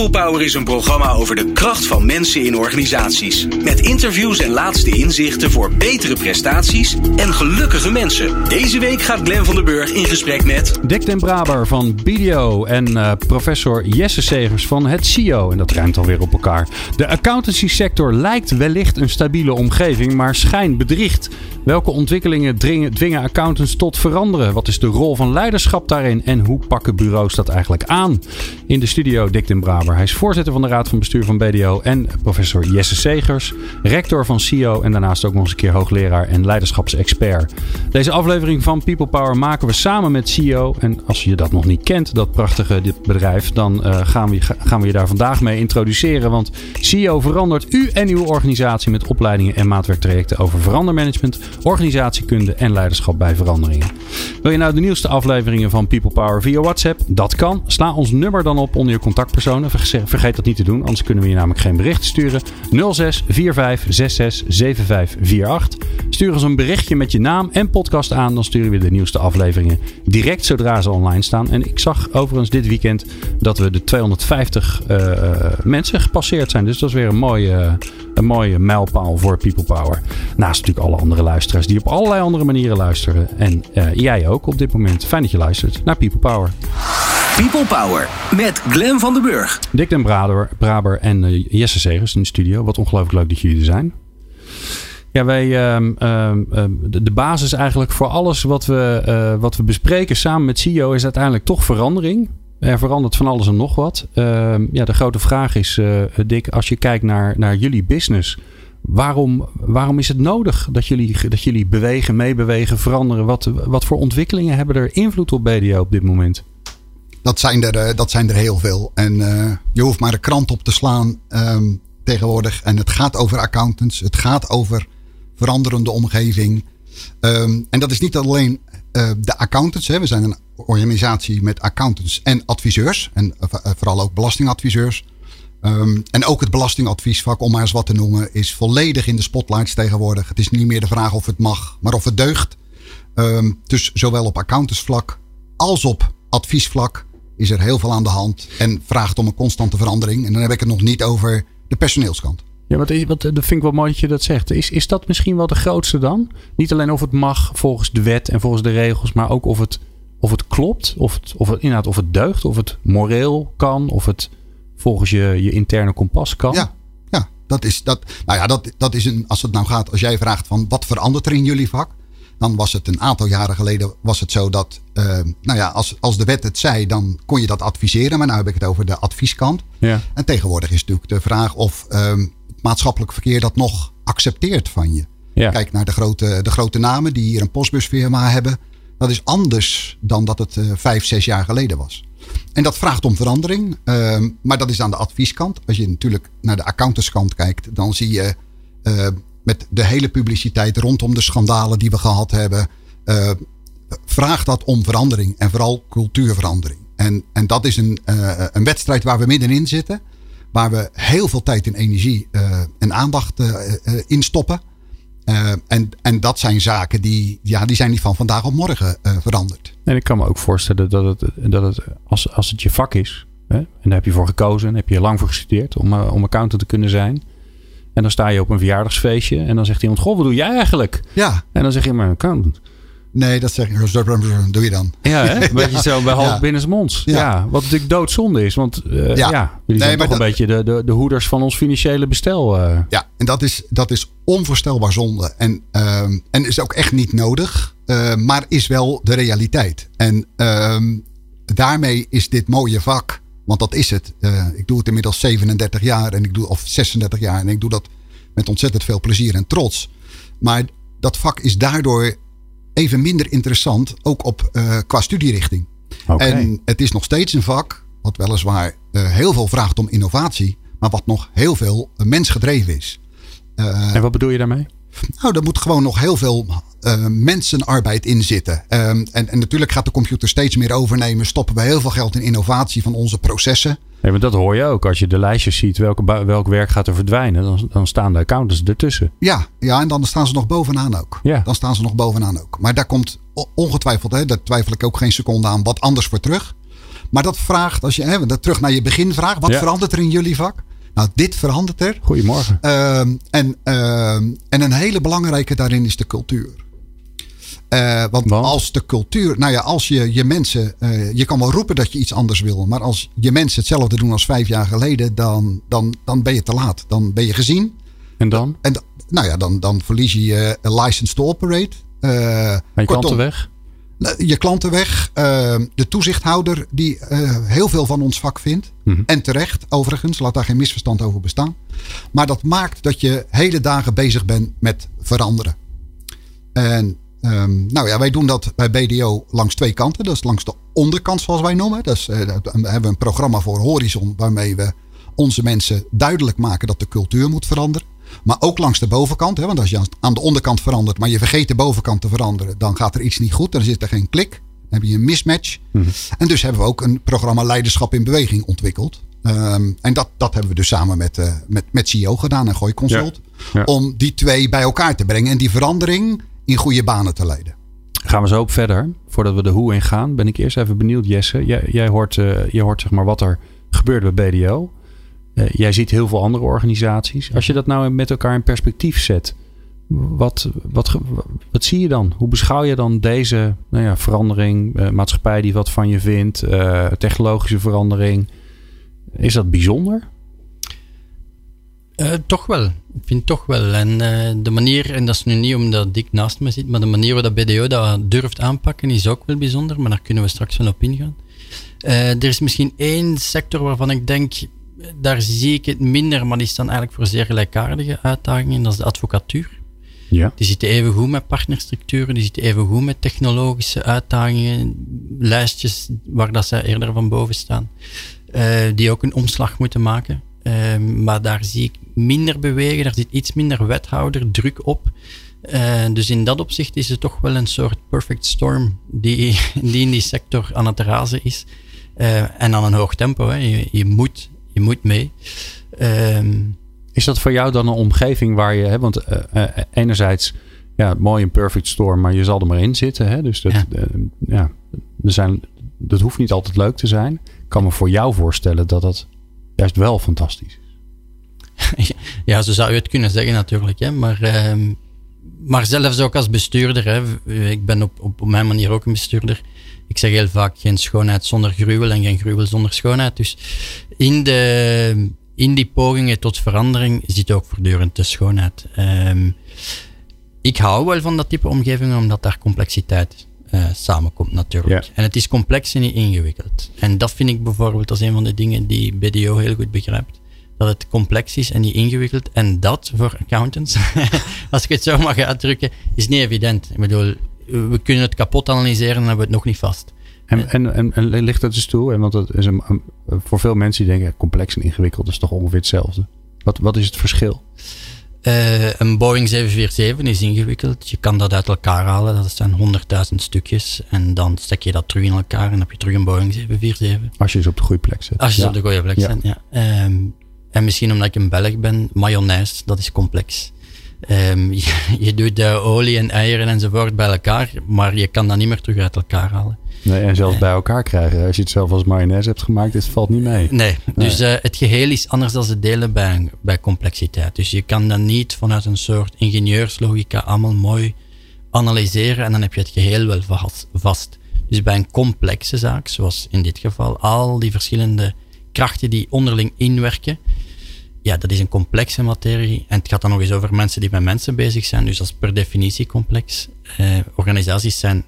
People Power is een programma over de kracht van mensen in organisaties. Met interviews en laatste inzichten voor betere prestaties en gelukkige mensen. Deze week gaat Glen van der Burg in gesprek met... Dick den Braber van BDO en uh, professor Jesse Segers van het CIO. En dat ruimt alweer op elkaar. De accountancy sector lijkt wellicht een stabiele omgeving, maar schijnt bedriegt. Welke ontwikkelingen dringen, dwingen accountants tot veranderen? Wat is de rol van leiderschap daarin en hoe pakken bureaus dat eigenlijk aan? In de studio Dick den Braber. Hij is voorzitter van de Raad van Bestuur van BDO en professor Jesse Segers, rector van CIO en daarnaast ook nog eens een keer hoogleraar en leiderschapsexpert. Deze aflevering van People Power maken we samen met CIO. En als je dat nog niet kent, dat prachtige bedrijf, dan uh, gaan, we, gaan we je daar vandaag mee introduceren. Want CIO verandert u en uw organisatie met opleidingen en maatwerktrajecten over verandermanagement, organisatiekunde en leiderschap bij veranderingen. Wil je nou de nieuwste afleveringen van People Power via WhatsApp? Dat kan. Sla ons nummer dan op onder je contactpersonen. Vergeet dat niet te doen, anders kunnen we je namelijk geen bericht sturen. 06 45 66 75 48. Stuur ons een berichtje met je naam en podcast aan. Dan sturen we de nieuwste afleveringen direct zodra ze online staan. En ik zag overigens dit weekend dat we de 250 uh, mensen gepasseerd zijn. Dus dat is weer een mooie, een mooie mijlpaal voor People Power. Naast natuurlijk alle andere luisteraars die op allerlei andere manieren luisteren. En uh, jij ook op dit moment. Fijn dat je luistert naar People Power. People Power met Glen van den Burg. Dick den Braber, en uh, Jesse Segers in de studio. Wat ongelooflijk leuk dat jullie er zijn. Ja, wij, uh, uh, de, de, basis eigenlijk voor alles wat we, uh, wat we bespreken samen met CEO is uiteindelijk toch verandering. Er verandert van alles en nog wat. Ehm, ja, de grote vraag is, uh, Dick, als je kijkt naar, naar jullie business. Waarom, waarom is het nodig dat jullie, dat jullie bewegen, meebewegen, veranderen? Wat, wat voor ontwikkelingen hebben er invloed op BDO op dit moment? Dat zijn er, dat zijn er heel veel. En uh, je hoeft maar de krant op te slaan um, tegenwoordig. En het gaat over accountants. Het gaat over veranderende omgeving. Um, en dat is niet alleen uh, de accountants. Hè. We zijn een organisatie met accountants en adviseurs. En vooral ook belastingadviseurs. Um, en ook het belastingadviesvak, om maar eens wat te noemen, is volledig in de spotlights tegenwoordig. Het is niet meer de vraag of het mag, maar of het deugt. Dus zowel op accountantsvlak als op adviesvlak is er heel veel aan de hand. En vraagt om een constante verandering. En dan heb ik het nog niet over de personeelskant. Ja, wat, wat, dat vind ik wel mooi dat je dat zegt. Is, is dat misschien wel de grootste dan? Niet alleen of het mag volgens de wet en volgens de regels, maar ook of het, of het klopt, of het, of het inderdaad of het deugt, of het moreel kan, of het volgens je, je interne kompas kan. Ja, ja dat is, dat, nou ja, dat, dat is een, als het nou gaat, als jij vraagt van wat verandert er in jullie vak? Dan was het een aantal jaren geleden was het zo dat, uh, nou ja, als, als de wet het zei, dan kon je dat adviseren. Maar nu heb ik het over de advieskant. Ja. En tegenwoordig is natuurlijk de vraag of um, het maatschappelijk verkeer dat nog accepteert van je. Ja. Kijk naar de grote, de grote namen die hier een postbusfirma hebben. Dat is anders dan dat het uh, vijf, zes jaar geleden was. En dat vraagt om verandering. Uh, maar dat is aan de advieskant. Als je natuurlijk naar de accountantskant kijkt, dan zie je uh, met de hele publiciteit rondom de schandalen die we gehad hebben. Uh, vraagt dat om verandering en vooral cultuurverandering. En, en dat is een, uh, een wedstrijd waar we middenin zitten. Waar we heel veel tijd en energie uh, en aandacht in stoppen. en, en dat zijn zaken die, ja, die zijn niet van vandaag op morgen veranderd. En ik kan me ook voorstellen dat het, dat het als, als het je vak is. En daar heb je voor gekozen en heb je lang voor gestudeerd om, om accountant te kunnen zijn. En dan sta je op een verjaardagsfeestje en dan zegt iemand: Goh, wat doe jij eigenlijk? Ja. En dan zeg je: Maar accountant. Nee, dat zeg ik. doe je dan. Ja, hè? een beetje zo bij half ja. binnensmonds. Ja. ja. wat natuurlijk doodzonde is. Want uh, ja. jullie zijn nee, toch een beetje de, de, de hoeders van ons financiële bestel. Uh. Ja, en dat is, dat is onvoorstelbaar zonde. En, uh, en is ook echt niet nodig. Uh, maar is wel de realiteit. En daarmee is dit mooie vak want dat is het. Uh, ik doe het inmiddels 37 jaar en ik doe, of 36 jaar. En ik doe dat met ontzettend veel plezier en trots. Maar dat vak is daardoor even minder interessant. Ook op, uh, qua studierichting. Okay. En het is nog steeds een vak. Wat weliswaar uh, heel veel vraagt om innovatie. Maar wat nog heel veel mensgedreven is. en wat bedoel je daarmee? Nou, er moet gewoon nog heel veel uh, mensenarbeid in zitten. Um, en, en natuurlijk gaat de computer steeds meer overnemen. Stoppen we heel veel geld in innovatie van onze processen. Nee, maar dat hoor je ook. Als je de lijstjes ziet, welke, welk werk gaat er verdwijnen, dan, dan staan de accountants ertussen. Ja, ja, en dan staan ze nog bovenaan ook. Ja. Dan staan ze nog bovenaan ook. Maar daar komt ongetwijfeld, hè, daar twijfel ik ook geen seconde aan, wat anders voor terug. Maar dat vraagt, als je hè, terug naar je beginvraag, wat verandert er in jullie vak? Nou, dit verandert er. Goedemorgen. Uh, en, uh, en een hele belangrijke daarin is de cultuur. Uh, want, als de cultuur, nou ja, als je je mensen, uh, je kan wel roepen dat je iets anders wil, maar als je mensen hetzelfde doen als vijf jaar geleden, dan, dan, dan ben je te laat. Dan ben je gezien. En dan? En, nou ja, dan, dan verlies je je license to operate. Uh, je kortom, weg? Je klanten weg. de toezichthouder die heel veel van ons vak vindt. Mm En terecht, overigens, laat daar geen misverstand over bestaan. Maar dat maakt dat je hele dagen bezig bent met veranderen. En Um, nou ja, wij doen dat bij BDO langs twee kanten. Dat is langs de onderkant, zoals wij noemen. Dus uh, daar hebben we een programma voor Horizon, waarmee we onze mensen duidelijk maken dat de cultuur moet veranderen. Maar ook langs de bovenkant. Hè, want als je aan de onderkant verandert, maar je vergeet de bovenkant te veranderen, dan gaat er iets niet goed. Dan zit er geen klik. Dan heb je een mismatch. Mm -hmm. En dus hebben we ook een programma Leiderschap in Beweging ontwikkeld. Um, en dat, dat hebben we dus samen met, uh, met, met CEO gedaan en Gooi Consult. Ja, ja. Om die twee bij elkaar te brengen. En die verandering in goede banen te leiden. Gaan we zo ook verder. Voordat we de hoe in gaan, ben ik eerst even benieuwd, Jesse. Jij, jij hoort, uh, je hoort zeg maar wat er gebeurt bij BDO. Uh, jij ziet heel veel andere organisaties. Als je dat nou met elkaar in perspectief zet, wat, wat, wat zie je dan? Hoe beschouw je dan deze nou ja, verandering, uh, maatschappij die wat van je vindt, technologische verandering? Is dat bijzonder? Toch wel. Ik vind toch wel. En de manier, en dat is nu niet omdat Dick naast me zit, maar de manier waarop BDO dat durft aanpakken is ook wel bijzonder, maar daar kunnen we straks wel op ingaan. Er is misschien één sector waarvan ik denk, daar zie ik het minder, maar die staan eigenlijk voor zeer gelijkaardige uitdagingen, dat is de advocatuur. Ja. Die zitten even goed met partnerstructuren, die zitten even goed met technologische uitdagingen, lijstjes waar dat zij eerder van boven staan, die ook een omslag moeten maken. Um, maar daar zie ik minder bewegen, daar zit iets minder wethouder druk op. Uh, dus in dat opzicht is het toch wel een soort perfect storm die, die in die sector aan het razen is. Uh, en aan een hoog tempo. Hè. Je, je, moet, je moet mee. Um, is dat voor jou dan een omgeving waar je, hè, want uh, enerzijds, ja, mooi een perfect storm, maar je zal er maar in zitten. Hè? Dus dat, ja. ja, er zijn, dat hoeft niet altijd leuk te zijn. Ik kan me voor jou voorstellen dat dat juist wel fantastisch is. ja, zo zou je het kunnen zeggen natuurlijk. Hè. Maar, uh, maar zelfs ook als bestuurder. Hè. Ik ben op, op mijn manier ook een bestuurder. Ik zeg heel vaak geen schoonheid zonder gruwel en geen gruwel zonder schoonheid. Dus in, de, in die pogingen tot verandering zit ook voortdurend de schoonheid. Um, ik hou wel van dat type omgeving omdat daar complexiteit uh, samenkomt natuurlijk. Ja. En het is complex en niet ingewikkeld. En dat vind ik bijvoorbeeld als een van de dingen die BDO heel goed begrijpt. Dat het complex is en niet ingewikkeld. En dat voor accountants, als ik het zo mag uitdrukken, is niet evident. Ik bedoel, we kunnen het kapot analyseren en hebben we het nog niet vast. En, en, en, en ligt dat dus toe? Want dat is een, voor veel mensen die denken, complex en ingewikkeld is toch ongeveer hetzelfde. Wat, wat is het verschil? Uh, een Boeing 747 is ingewikkeld. Je kan dat uit elkaar halen. Dat zijn 100.000 stukjes. En dan stek je dat terug in elkaar en dan heb je terug een Boeing 747. Als je ze op de goede plek zet. Als je ze op de goede plek ja. zet, ja. Um, en misschien omdat ik een Belg ben, mayonaise, dat is complex. Um, je, je, doet de olie en eieren enzovoort bij elkaar, maar je kan dat niet meer terug uit elkaar halen. Nee, en zelfs bij elkaar krijgen. Als je het zelf als mayonaise hebt gemaakt, het valt niet mee. Nee, dus uh, het geheel is anders dan het delen bij, bij complexiteit. Dus je kan dat niet vanuit een soort ingenieurslogica allemaal mooi analyseren en dan heb je het geheel wel vast. Dus bij een complexe zaak, zoals in dit geval, al die verschillende krachten die onderling inwerken, ja, dat is een complexe materie. En het gaat dan nog eens over mensen die met mensen bezig zijn, dus dat is per definitie complex. Uh, organisaties zijn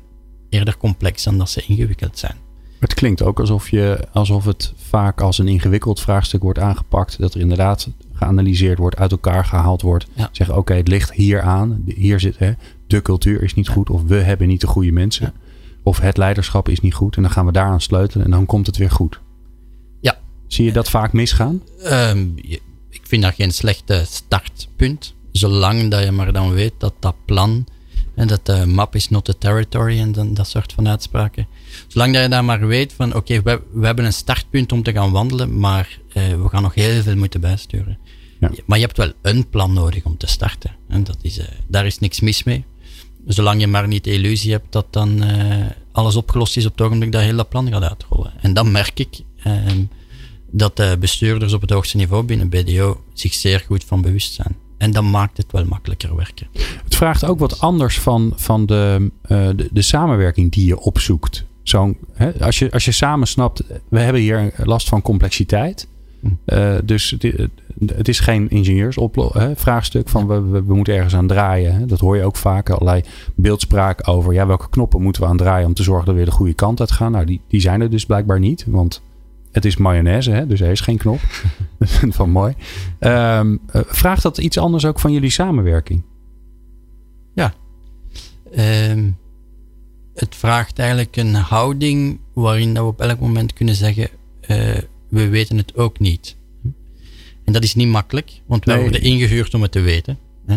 eerder complex dan dat ze ingewikkeld zijn. Het klinkt ook alsof, je, alsof het vaak als een ingewikkeld vraagstuk wordt aangepakt. Dat er inderdaad geanalyseerd wordt, uit elkaar gehaald wordt. Ja. Zeggen, oké, het ligt hier aan. Hier zit, hè, de cultuur is niet ja. goed. Of we hebben niet de goede mensen. Ja. Of het leiderschap is niet goed. En dan gaan we daaraan sleutelen en dan komt het weer goed. Ja. Zie je dat vaak misgaan? Um, ik vind dat geen slechte startpunt. zolang dat je maar dan weet dat dat plan en dat de map is not the territory en dan, dat soort van uitspraken. Zolang dat je daar maar weet van oké, we, we hebben een startpunt om te gaan wandelen, maar uh, we gaan nog heel veel moeten bijsturen. Ja. Maar je hebt wel een plan nodig om te starten. En dat is, uh, daar is niks mis mee. Zolang je maar niet de illusie hebt dat dan alles opgelost is op het ogenblik dat heel dat plan gaat uitrollen. En dan merk ik ehm, dat de bestuurders op het hoogste niveau binnen BDO zich zeer goed van bewust zijn. En dan maakt het wel makkelijker werken. Het vraagt ook wat anders van, van de, uh, de, de, samenwerking die je opzoekt. Zo, hè, als, je, als je samen snapt, we hebben hier last van complexiteit. Uh, dus het, het, is geen ingenieursvraagstuk van we, we, we, moeten ergens aan draaien. Hè. Dat hoor je ook vaak. Allerlei beeldspraak over ja, welke knoppen moeten we aan draaien om te zorgen dat we weer de goede kant uit gaan. Nou, die, die zijn er dus blijkbaar niet. Want het is mayonaise, hè? dus er is geen knop. dat vind ik wel mooi. Um, vraagt dat iets anders ook van jullie samenwerking? Ja. Um, het vraagt eigenlijk een houding waarin we op elk moment kunnen zeggen: uh, we weten het ook niet. En dat is niet makkelijk, want wij nee. worden ingehuurd om het te weten. Hè?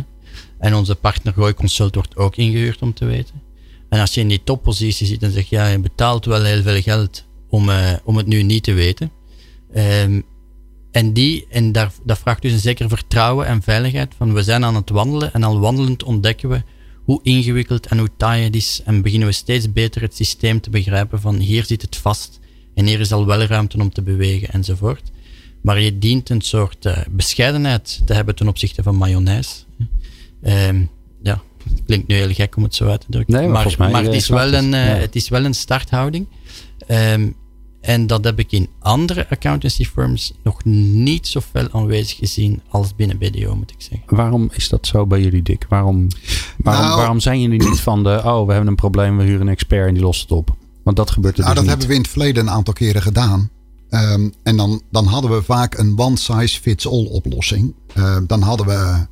En onze partner Gooi Consult wordt ook ingehuurd om te weten. En als je in die toppositie zit en zegt: ja, je betaalt wel heel veel geld om, uh, om het nu niet te weten. Um, en die, en daar, dat vraagt dus een zeker vertrouwen en veiligheid. Van we zijn aan het wandelen en al wandelend ontdekken we hoe ingewikkeld en hoe taai het is. En beginnen we steeds beter het systeem te begrijpen van hier zit het vast en hier is al wel ruimte om te bewegen enzovoort. Maar je dient een soort uh, bescheidenheid te hebben ten opzichte van mayonaise. Um, ja, het klinkt nu heel gek om het zo uit te drukken. Nee, maar, maar, het, is wel een, uh, ja. het is wel een starthouding. Um, en dat heb ik in andere accountancy firms nog niet zo fel aanwezig gezien als binnen BDO, moet ik zeggen. Waarom is dat zo bij jullie, Dick? Waarom, waarom, nou, waarom zijn jullie niet van de, oh, we hebben een probleem, we huren een expert en die lost het op? Want dat gebeurt er nou, dus dat niet. hebben we in het verleden een aantal keren gedaan. Um, en dan, dan hadden we vaak een one-size-fits-all oplossing. Uh, dan hadden we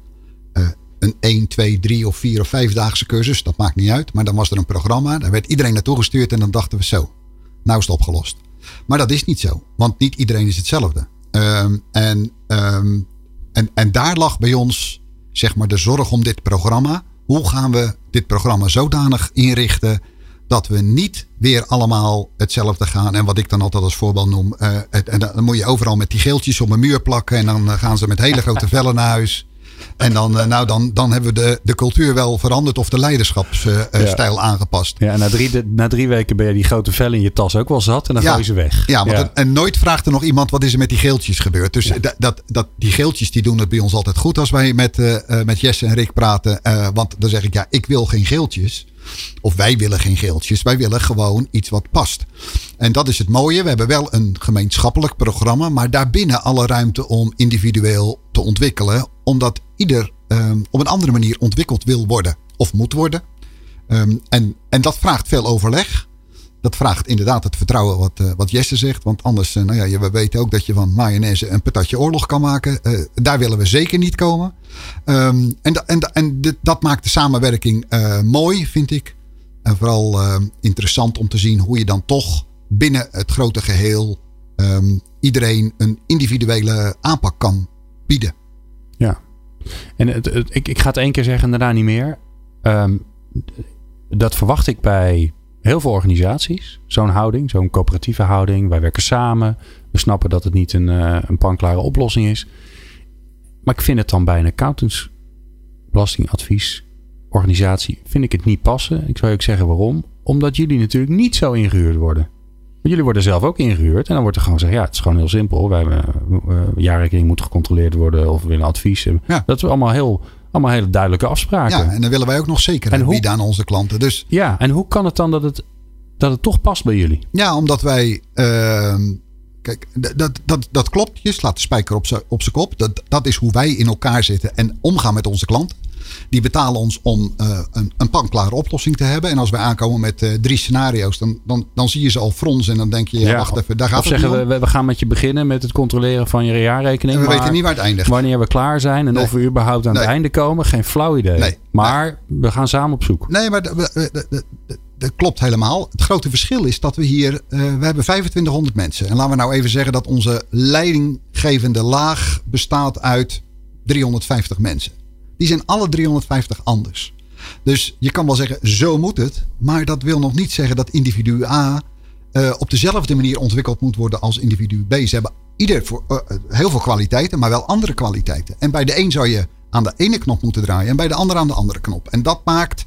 uh, een 1, 2, 3 of 4 of 5 daagse cursus. Dat maakt niet uit. Maar dan was er een programma. Daar werd iedereen naartoe gestuurd. En dan dachten we zo, nou is het opgelost. Maar dat is niet zo. Want niet iedereen is hetzelfde. Um, en, um, en, en daar lag bij ons zeg maar de zorg om dit programma. Hoe gaan we dit programma zodanig inrichten dat we niet weer allemaal hetzelfde gaan. En wat ik dan altijd als voorbeeld noem. Uh, het, en dan moet je overal met die geeltjes op een muur plakken. En dan gaan ze met hele grote vellen naar huis. En dan, uh, nou, dan, dan hebben we de, de cultuur wel veranderd of de leiderschapsstijl ja. aangepast. Ja, en na drie, de, na drie weken ben je die grote vellen in je tas ook wel zat en dan ja. gooi je ze weg. Ja, want ja. En, en, nooit vraagt er nog iemand wat is er met die geeltjes gebeurd. Dus dat, dat, die geeltjes die doen het bij ons altijd goed als wij met, uh, met Jesse en Rick praten. want dan zeg ik ja, ik wil geen geeltjes. Of wij willen geen geeltjes. Wij willen gewoon iets wat past. En dat is het mooie. We hebben wel een gemeenschappelijk programma. Maar daarbinnen alle ruimte om individueel te ontwikkelen. Omdat ieder um, op een andere manier ontwikkeld wil worden. Of moet worden. Um, en, en dat vraagt veel overleg. Dat vraagt inderdaad het vertrouwen wat, uh, wat Jesse zegt. Want anders, uh, nou ja, we weten ook dat je van mayonaise een patatje oorlog kan maken. Uh, daar willen we zeker niet komen. Um, en en, en dit, dat maakt de samenwerking mooi, vind ik. En vooral interessant om te zien hoe je dan toch binnen het grote geheel iedereen een individuele aanpak kan bieden. En ik, ik ga het één keer zeggen en daarna niet meer. Um, dat verwacht ik bij heel veel organisaties. Zo'n houding, zo'n coöperatieve houding. Wij werken samen. We snappen dat het niet een, uh, een panklare oplossing is. Maar ik vind het dan bij een accountantsbelastingadviesorganisatie vind ik het niet passen. Ik zou je ook zeggen waarom. Omdat jullie natuurlijk niet zo ingehuurd worden. Jullie worden zelf ook ingehuurd. En dan wordt er gewoon gezegd, ja, het is gewoon heel simpel. Wij hebben, uh, jaarrekening moet gecontroleerd worden of we willen advies. Ja. Dat is allemaal heel allemaal hele duidelijke afspraken. Ja, en dan willen wij ook nog zeker bieden aan onze klanten. Dus, ja, en hoe kan het dan dat het, dat het toch past bij jullie? Ja, omdat wij. Uh, kijk, dat, dat, dat klopt. Je slaat de spijker op zijn op kop. Dat, dat is hoe wij in elkaar zitten en omgaan met onze klant. Die betalen ons om uh, een, een panklare oplossing te hebben. En als wij aankomen met uh, drie scenario's, dan, dan, dan zie je ze al fronsen. En dan denk je, ja, wacht even, daar gaat of het zeggen we, we gaan met je beginnen met het controleren van je jaarrekening. En we weten niet waar het eindigt. Wanneer we klaar zijn en nee. of we überhaupt aan nee. het einde komen, geen flauw idee. Nee. Maar we gaan samen op zoek. Nee, maar dat klopt helemaal. Het grote verschil is dat we hier, uh, we hebben 2500 mensen. En laten we nou even zeggen dat onze leidinggevende laag bestaat uit 350 mensen. Die zijn alle 350 anders. Dus je kan wel zeggen, zo moet het. Maar dat wil nog niet zeggen dat individu A uh, op dezelfde manier ontwikkeld moet worden als individu B. Ze hebben ieder voor, uh, heel veel kwaliteiten, maar wel andere kwaliteiten. En bij de een zou je aan de ene knop moeten draaien en bij de ander aan de andere knop. En dat maakt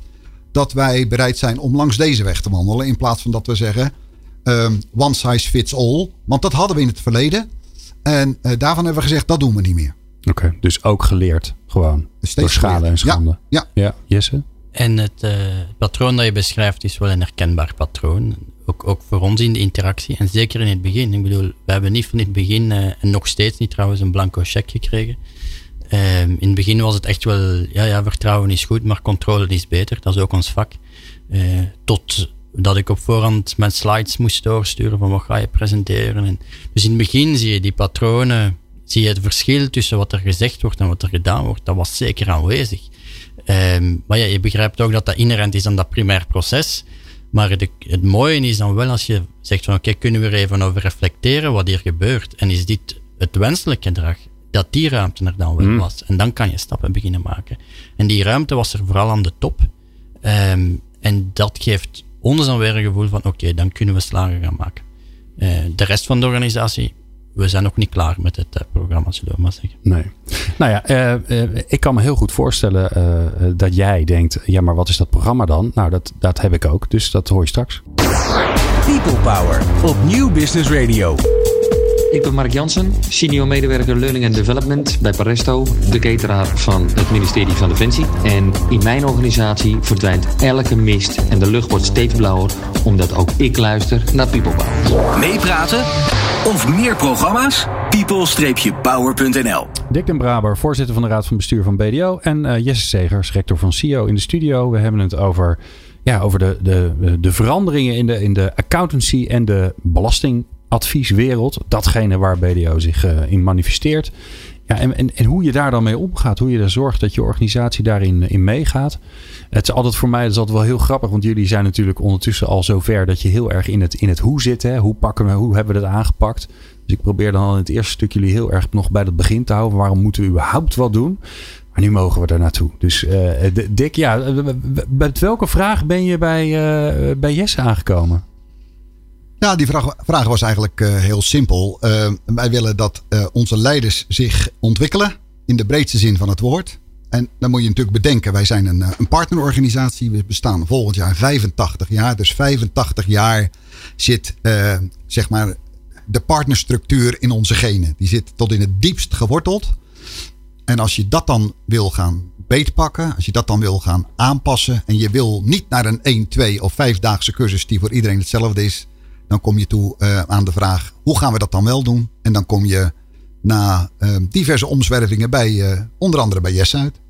dat wij bereid zijn om langs deze weg te wandelen. In plaats van dat we zeggen, um, one size fits all. Want dat hadden we in het verleden. En daarvan hebben we gezegd, dat doen we niet meer. Oké, okay, dus ook geleerd gewoon. Steeds door schade en schande. Ja, ja. ja Jesse? En het uh, patroon dat je beschrijft is wel een herkenbaar patroon. Ook, ook voor ons in de interactie. En zeker in het begin. Ik bedoel, we hebben niet van het begin, uh, en nog steeds niet trouwens, een blanco cheque gekregen. Uh, in het begin was het echt wel, ja, ja, vertrouwen is goed, maar controle is beter. Dat is ook ons vak. Uh, tot dat ik op voorhand mijn slides moest doorsturen van wat ga je presenteren. En dus in het begin zie je die patronen, zie je het verschil tussen wat er gezegd wordt en wat er gedaan wordt. Dat was zeker aanwezig. Um, maar ja, je begrijpt ook dat dat inherent is aan dat primair proces. Maar de, het mooie is dan wel als je zegt van oké, okay, kunnen we er even over reflecteren wat hier gebeurt. En is dit het wenselijke gedrag? Dat die ruimte er dan wel mm. was. En dan kan je stappen beginnen maken. En die ruimte was er vooral aan de top. Um, en dat geeft ons dan weer een gevoel van oké, okay, dan kunnen we slagen gaan maken. Uh, de rest van de organisatie we zijn nog niet klaar met het uh, programma, zullen we maar zeggen. Nee. Nou ja, uh, uh, ik kan me heel goed voorstellen dat jij denkt, ja, maar wat is dat programma dan? Nou, dat, dat heb ik ook, dus dat hoor je straks. People Power op New Business Radio. Ik ben Mark Jansen, senior medewerker Learning and Development bij Paresto, de cateraar van het ministerie van Defensie. En in mijn organisatie verdwijnt elke mist en de lucht wordt steeds blauwer, omdat ook ik luister naar People Power. Meepraten of meer programma's? people-power.nl Dick den Braber, voorzitter van de Raad van Bestuur van BDO. En uh, Jesse Segers, rector van CEO in de studio. We hebben het over, ja, over de, de, de veranderingen in de, in de accountancy en de belastingadvieswereld. Datgene waar BDO zich uh, in manifesteert. Ja, en, en, en, hoe je daar dan mee omgaat. Hoe je er zorgt dat je organisatie daarin in meegaat. Het is altijd voor mij altijd wel heel grappig. Want jullie zijn natuurlijk ondertussen al zover dat je heel erg in het, in het hoe zit. Hè? Hoe, pakken we, hoe hebben we dat aangepakt? Dus ik probeer dan in het eerste stuk jullie heel erg nog bij dat begin te houden. Waarom moeten we überhaupt wat doen? Maar nu mogen we er naartoe. Dus uh, Dick, ja, met welke vraag ben je bij, bij Jesse aangekomen? Ja, die vraag, vraag was eigenlijk uh, heel simpel. Uh, wij willen dat uh, onze leiders zich ontwikkelen in de breedste zin van het woord. En dan moet je natuurlijk bedenken, wij zijn een, een partnerorganisatie. We bestaan volgend jaar 85 jaar. Dus 85 jaar zit zeg maar de partnerstructuur in onze genen. Die zit tot in het diepst geworteld. En als je dat dan wil gaan beetpakken, als je dat dan wil gaan aanpassen. en je wil niet naar een 1, 2 of 5-daagse cursus die voor iedereen hetzelfde is dan kom je toe uh, aan de vraag: hoe gaan we dat dan wel doen? En dan kom je na uh, diverse omzwervingen bij uh, onder andere bij Jess uit.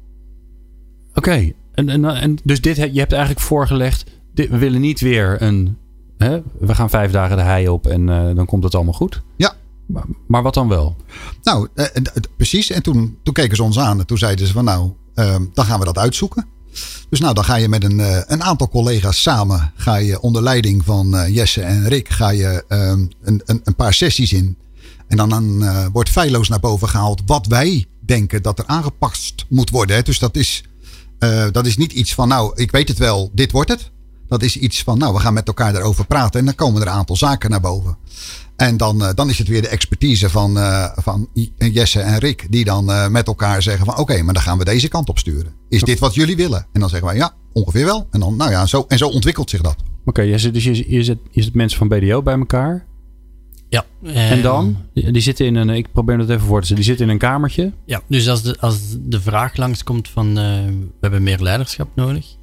Oké, okay. en, en, en, dus dit, je hebt eigenlijk voorgelegd: dit, we willen niet weer een. Hè, we gaan vijf dagen de hei op en dan komt het allemaal goed. Ja. Maar, maar wat dan wel? Nou, precies. En toen, toen keken ze ons aan en toen zeiden ze van nou, dan gaan we dat uitzoeken. Dus nou, dan ga je met een, uh, een aantal collega's samen, ga je onder leiding van uh, Jesse en Rick, ga je um, een, een, een, paar sessies in. En dan, uh, wordt feilloos naar boven gehaald wat wij denken dat er aangepast moet worden. Hè. Dus dat is, dat is niet iets van, nou, ik weet het wel, dit wordt het. Dat is iets van, nou, we gaan met elkaar daarover praten en dan komen er een aantal zaken naar boven. En dan, uh, dan is het weer de expertise van, uh, van Jesse en Rick. Die dan uh, met elkaar zeggen van oké, okay, maar dan gaan we deze kant op sturen. Is dit wat jullie willen? En dan zeggen wij ja, ongeveer wel. En dan, nou ja, zo, en zo ontwikkelt zich dat. Oké, okay, Jesse, dus je, je, zet, je zet mensen van BDO bij elkaar. Ja. En dan? Die zitten in een, ik probeer het even voor te stellen, die zitten in een kamertje. Ja, dus als de, als de vraag langskomt van we hebben meer leiderschap nodig.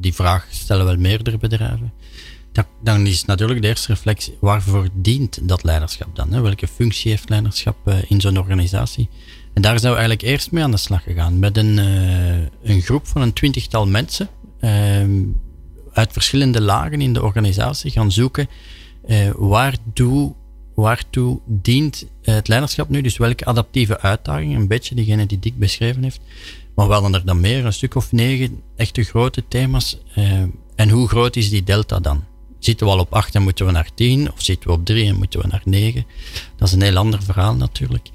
die vraag stellen wel meerdere bedrijven dan is natuurlijk de eerste reflectie, waarvoor dient dat leiderschap dan? Hè? Welke functie heeft leiderschap uh, in zo'n organisatie? En daar zou eigenlijk eerst mee aan de slag gegaan. Met een, uh, een groep van een twintigtal mensen uh, uit verschillende lagen in de organisatie gaan zoeken uh, waartoe, waartoe dient het leiderschap nu? Dus welke adaptieve uitdagingen, een beetje diegene die Dick beschreven heeft. Maar wel er dan meer, een stuk of negen echte grote thema's. en hoe groot is die delta dan? Zitten we al op 8 en moeten we naar 10? Of zitten we op 3 en moeten we naar 9? Dat is een heel ander verhaal natuurlijk.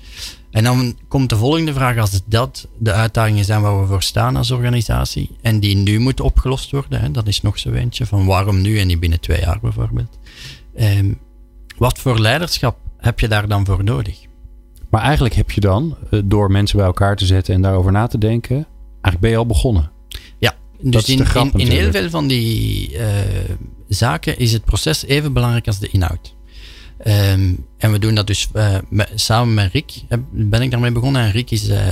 En dan komt de volgende vraag, als dat de uitdagingen zijn waar we voor staan als organisatie, en die nu moeten opgelost worden, hè, dat is nog zo eentje, van waarom nu en niet binnen twee jaar bijvoorbeeld. Ehm, wat voor leiderschap heb je daar dan voor nodig? Maar eigenlijk heb je dan, eh, door mensen bij elkaar te zetten en daarover na te denken, eigenlijk ben je al begonnen. Ja, dus in, in, in, heel veel van die uh, zaken is het proces even belangrijk als de inhoud. Um, en we doen dat dus uh, met, samen met Rick, ben ik daarmee begonnen. En Rick is, uh,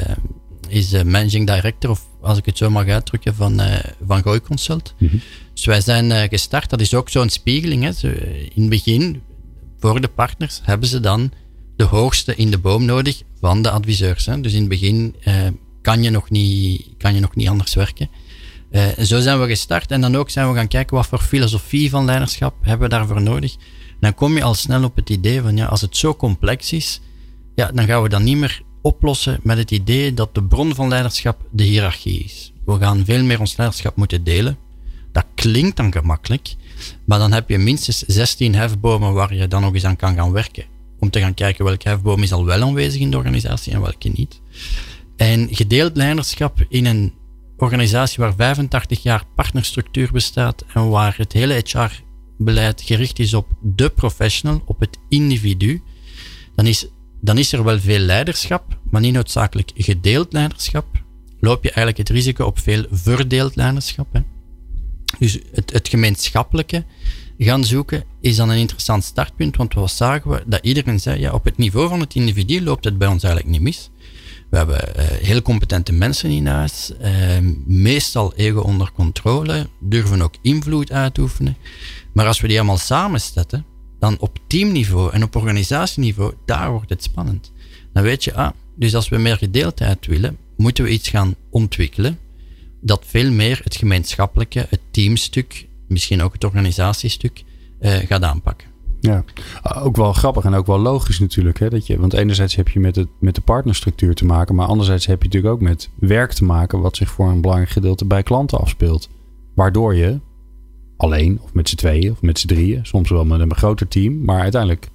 is managing director, of als ik het zo mag uitdrukken, van, van Gooi Consult. Mm -hmm. Dus wij zijn gestart, dat is ook zo'n spiegeling. Hè. In het begin, voor de partners, hebben ze dan de hoogste in de boom nodig van de adviseurs. Hè. Dus in het begin kan, je nog niet, kan je nog niet anders werken. Uh, zo zijn we gestart en dan ook zijn we gaan kijken wat voor filosofie van leiderschap hebben we daarvoor nodig. Dan kom je al snel op het idee van ja, als het zo complex is, ja, dan gaan we dat niet meer oplossen met het idee dat de bron van leiderschap de hiërarchie is. We gaan veel meer ons leiderschap moeten delen. Dat klinkt dan gemakkelijk, maar dan heb je minstens 16 hefbomen waar je dan nog eens aan kan gaan werken. Om te gaan kijken welke hefboom is al wel aanwezig in de organisatie en welke niet. En gedeeld leiderschap in een organisatie waar 85 jaar partnerstructuur bestaat en waar het hele HR-beleid gericht is op de professional, op het individu, dan is, dan is er wel veel leiderschap, maar niet noodzakelijk gedeeld leiderschap. Loop je eigenlijk het risico op veel verdeeld leiderschap. Hè? Dus het, het gemeenschappelijke gaan zoeken is dan een interessant startpunt, want wat zagen we? Dat iedereen zei, ja, op het niveau van het individu loopt het bij ons eigenlijk niet mis. We hebben uh, heel competente mensen huis, uh, meestal ego onder controle, durven ook invloed uitoefenen. Maar als we die allemaal samenzetten, dan op teamniveau en op organisatieniveau, daar wordt het spannend. Dan weet je, ah, dus als we meer gedeeldheid willen, moeten we iets gaan ontwikkelen dat veel meer het gemeenschappelijke, het teamstuk, misschien ook het organisatiestuk, uh, gaat aanpakken. Ja, ook wel grappig en ook wel logisch natuurlijk. Hè, dat je, want enerzijds heb je met, het, met de partnerstructuur te maken, maar anderzijds heb je natuurlijk ook met werk te maken wat zich voor een belangrijk gedeelte bij klanten afspeelt. Waardoor je alleen of met z'n tweeën of met z'n drieën, soms wel met een groter team, maar uiteindelijk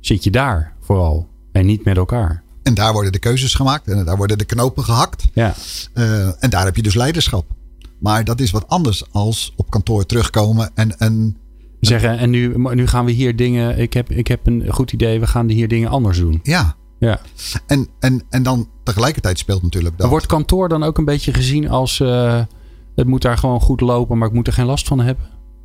zit je daar vooral en niet met elkaar. En daar worden de keuzes gemaakt en daar worden de knopen gehakt. Ja. Uh, en daar heb je dus leiderschap. Maar dat is wat anders als op kantoor terugkomen en een zeggen. En nu, nu gaan we hier dingen. Ik heb, ik heb een goed idee. We gaan hier dingen anders doen. Ja. ja. En, en, en dan tegelijkertijd speelt natuurlijk dat. Wordt kantoor dan ook een beetje gezien als. Uh, het moet daar gewoon goed lopen, maar ik moet er geen last van hebben?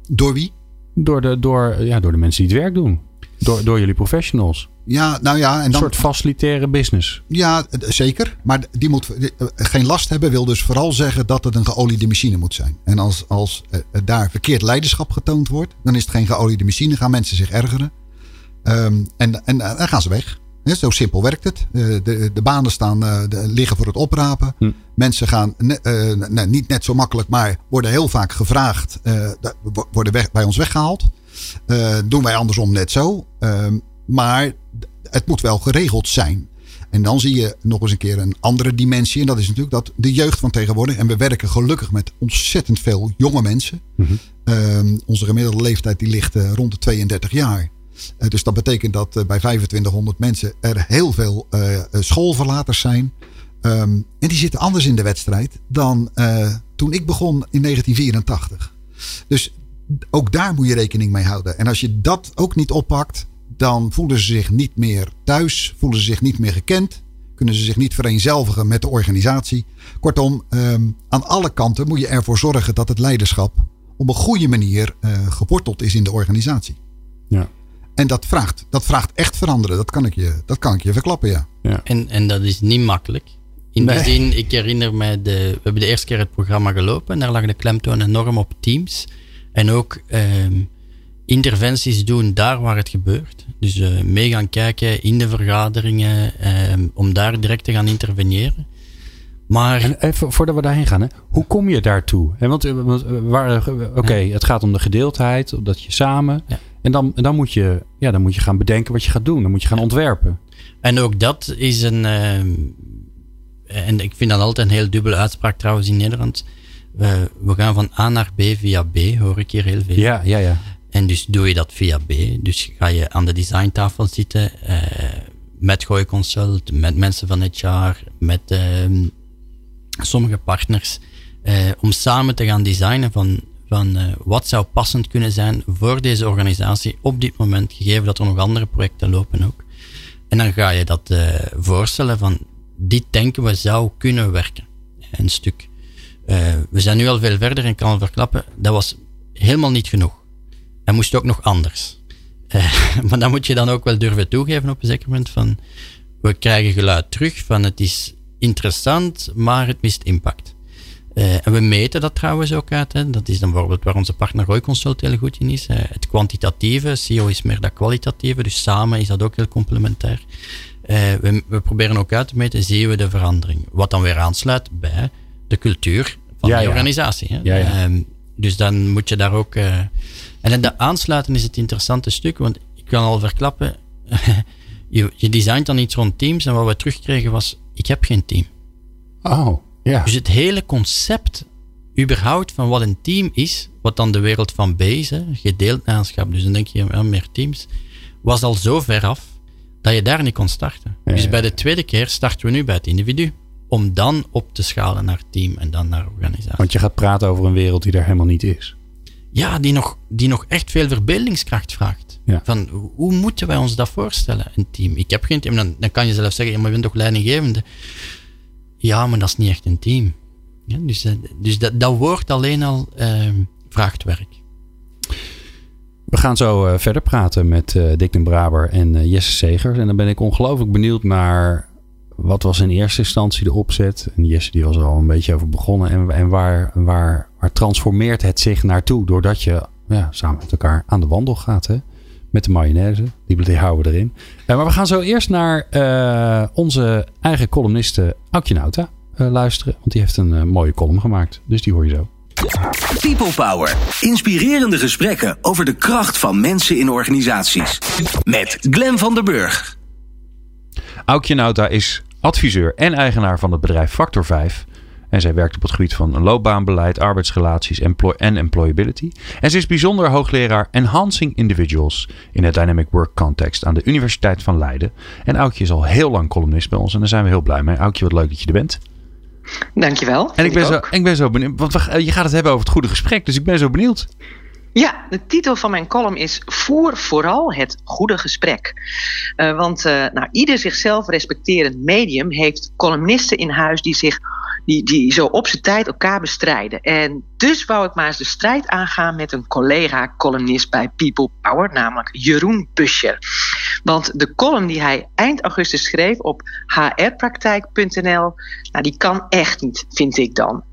Door wie? Door de, door, ja, door de mensen die het werk doen. Door, door jullie professionals. Ja, nou ja. En dan, een soort facilitaire business. Ja, zeker. Maar die moet eh, geen last hebben, wil dus vooral zeggen dat het een geoliede machine moet zijn. En als, als uh, daar verkeerd leiderschap getoond wordt, dan is het geen geoliede machine. Gaan mensen zich ergeren. Um, en, en dan gaan ze weg. Zo simpel werkt het. De, de banen staan, de, liggen voor het oprapen. Hm. Mensen gaan uh, niet net zo makkelijk, maar worden heel vaak gevraagd. Worden weg, bij ons weggehaald. Uh, doen wij andersom net zo. Ehm, maar het moet wel geregeld zijn. En dan zie je nog eens een keer een andere dimensie. En dat is natuurlijk dat de jeugd van tegenwoordig. En we werken gelukkig met ontzettend veel jonge mensen. Mm -hmm. onze gemiddelde leeftijd die ligt uh, rond de 32 jaar. Uh, dus dat betekent dat bij 2500 mensen er heel veel schoolverlaters zijn. Um, en die zitten anders in de wedstrijd dan toen ik begon in 1984. Dus ook daar moet je rekening mee houden. En als je dat ook niet oppakt, dan voelen ze zich niet meer thuis, voelen ze zich niet meer gekend, kunnen ze zich niet vereenzelvigen met de organisatie. Kortom, um, aan alle kanten moet je ervoor zorgen dat het leiderschap op een goede manier uh, geworteld is in de organisatie. Ja. En dat vraagt, dat vraagt echt veranderen. Dat kan ik je, dat kan ik je verklappen, ja. ja. En, en dat is niet makkelijk. In nee. die zin, ik herinner me, de, we hebben de eerste keer het programma gelopen en daar lag de klemtoon enorm op teams. En ook um, interventies doen daar waar het gebeurt. Dus uh, mee gaan kijken in de vergaderingen, um, om daar direct te gaan interveneren. Maar... En even voordat we daarheen gaan, hè, hoe kom je daartoe? En want, eh, want eh, waar, oké, okay, het gaat om de gedeeldheid, dat je samen. Ja. En dan, dan, moet je, ja, dan moet je gaan bedenken wat je gaat doen. Dan moet je gaan ja. ontwerpen. En ook dat is een. Uh, en ik vind dat altijd een heel dubbele uitspraak trouwens in Nederland. We, we gaan van A naar B via B, hoor ik hier heel veel. Ja, ja, ja. En dus doe je dat via B. Dus ga je aan de designtafel zitten uh, met Gooi Consult, met mensen van HR, met ehm, sommige partners, om samen te gaan designen van, van wat zou passend kunnen zijn voor deze organisatie op dit moment, gegeven dat er nog andere projecten lopen ook. En dan ga je dat voorstellen van dit denken we zou kunnen werken. Een stuk. We zijn nu al veel verder en kan verklappen, dat was helemaal niet genoeg. En moest ook nog anders. Uh, maar dan moet je dan ook wel durven toegeven op een zeker moment van we krijgen geluid terug van het is interessant, maar het mist impact. Uh, en we meten dat trouwens ook uit. Hè. Dat is dan bijvoorbeeld waar onze partner Roy Consult heel goed in is. het kwantitatieve, CEO is meer dat kwalitatieve, dus samen is dat ook heel complementair. We, we, proberen ook uit te meten, zien we de verandering. Wat dan weer aansluit bij de cultuur van ja, de organisatie. Hè. Ja, uh, dus dan moet je daar ook. Uh, en in de aansluiten is het interessante stuk, want ik kan al verklappen. je, je designt dan iets rond teams en wat we terugkregen was: ik heb geen team. Oh, ja. Dus het hele concept, überhaupt van wat een team is, wat dan de wereld van B is, hè, gedeeld naanschap, dus dan denk je aan meer teams, was al zo ver af dat je daar niet kon starten. dus bij de tweede keer starten we nu bij het individu om dan op te schalen naar team en dan naar organisatie. Want je gaat praten over een wereld die er helemaal niet is. Ja, die nog, die nog echt veel verbeeldingskracht vraagt. Van hoe moeten wij ons dat voorstellen, een team? Ik heb geen team. Dan, dan kan je zelf zeggen, ja, maar je bent toch leidinggevende? Ja, maar dat is niet echt een team. Ja, dus eh, dus dat, dat woord alleen al uh, vraagt werk. We gaan zo uh, verder praten met uh, Dick den Braber en Jesse Segers. En dan ben ik ongelooflijk benieuwd naar wat was in eerste instantie de opzet? En Jesse die was er al een beetje over begonnen. En, en waar, waar, waar transformeert het zich naartoe doordat je ja, samen met elkaar aan de wandel gaat? Hè? Met de mayonaise, die, die houden we erin. Uh, maar we gaan zo eerst naar uh, onze eigen columniste Aukje Nauta uh, luisteren. Want die heeft een mooie column gemaakt. Dus die hoor je zo. People Power. Inspirerende gesprekken over de kracht van mensen in organisaties. Met Glen van der Burg. Aukje Nauta is adviseur en eigenaar van het bedrijf Factor 5. En zij werkt op het gebied van loopbaanbeleid, arbeidsrelaties en employability. En ze is bijzonder hoogleraar Enhancing Individuals in het Dynamic Work Context aan de Universiteit van Leiden. En Aukje is al heel lang columnist bij ons en daar zijn we heel blij mee. Aukje, wat leuk dat je er bent. Dankjewel. En ik ben, zo, ik ben zo benieuwd, want je gaat het hebben over het goede gesprek, dus ik ben zo benieuwd. Ja, de titel van mijn column is Voer vooral het goede gesprek. Uh, want uh, nou, ieder zichzelf respecterend medium heeft columnisten in huis die zich die, die zo op zijn tijd elkaar bestrijden. En dus wou ik maar eens de strijd aangaan met een collega-columnist bij People Power, namelijk Jeroen Buscher. Want de column die hij eind augustus schreef op hrpraktijk.nl, nou, die kan echt niet, vind ik dan.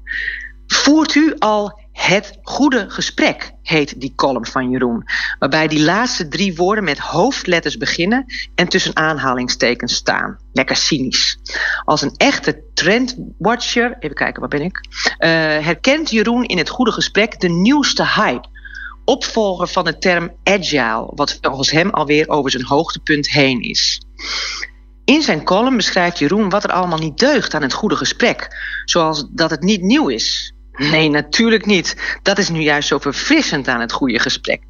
Voert u al het goede gesprek heet die column van Jeroen. Waarbij die laatste drie woorden met hoofdletters beginnen en tussen aanhalingstekens staan. Lekker cynisch. Als een echte trendwatcher, even kijken, waar ben ik? Uh, herkent Jeroen in het goede gesprek de nieuwste hype. Opvolger van de term agile, wat volgens hem alweer over zijn hoogtepunt heen is. In zijn column beschrijft Jeroen wat er allemaal niet deugt aan het goede gesprek. Zoals dat het niet nieuw is, Nee, natuurlijk niet. Dat is nu juist zo verfrissend aan het goede gesprek.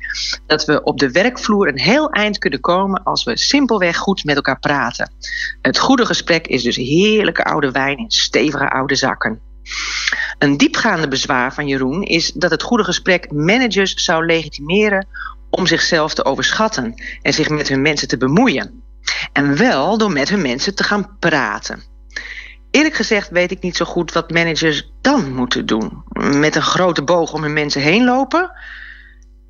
Dat we op de werkvloer een heel eind kunnen komen als we simpelweg goed met elkaar praten. Het goede gesprek is dus heerlijke oude wijn in stevige oude zakken. Een diepgaande bezwaar van Jeroen is dat het goede gesprek managers zou legitimeren om zichzelf te overschatten en zich met hun mensen te bemoeien. En wel door met hun mensen te gaan praten. Eerlijk gezegd weet ik niet zo goed wat managers dan moeten doen. Met een grote boog om hun mensen heen lopen?